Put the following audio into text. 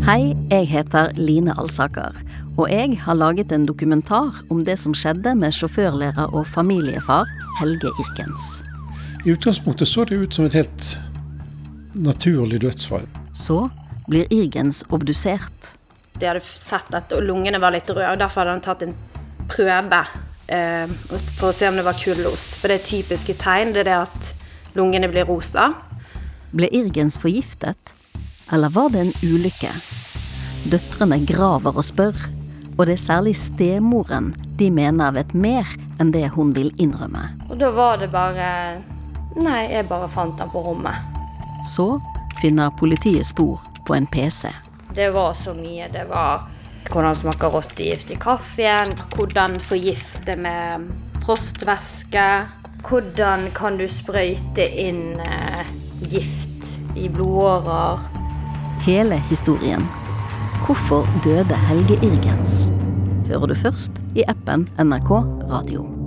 Hei, jeg heter Line Alsaker, og jeg har laget en dokumentar om det som skjedde med sjåførlærer og familiefar Helge Irkens. I utgangspunktet så det ut som et helt naturlig dødsfall. Så blir Irgens obdusert. De hadde sett at lungene var litt røde, og derfor hadde han tatt en prøve eh, for å se om det var kullost. For det er typiske tegn, det er det at lungene blir rosa. Ble Irgens forgiftet? Eller var det en ulykke? Døtrene graver og spør, og det er særlig stemoren de mener vet mer enn det hun vil innrømme. Og da var det bare Nei, jeg bare fant den på rommet. Så finner politiet spor på en PC. Det var så mye. Det var hvordan smaker rottegift i kaffen, hvordan forgifte med frostvæske, hvordan kan du sprøyte inn eh, gift i blodårer. Hele historien. Hvorfor døde Helge Irgens? Hører du først i appen NRK Radio.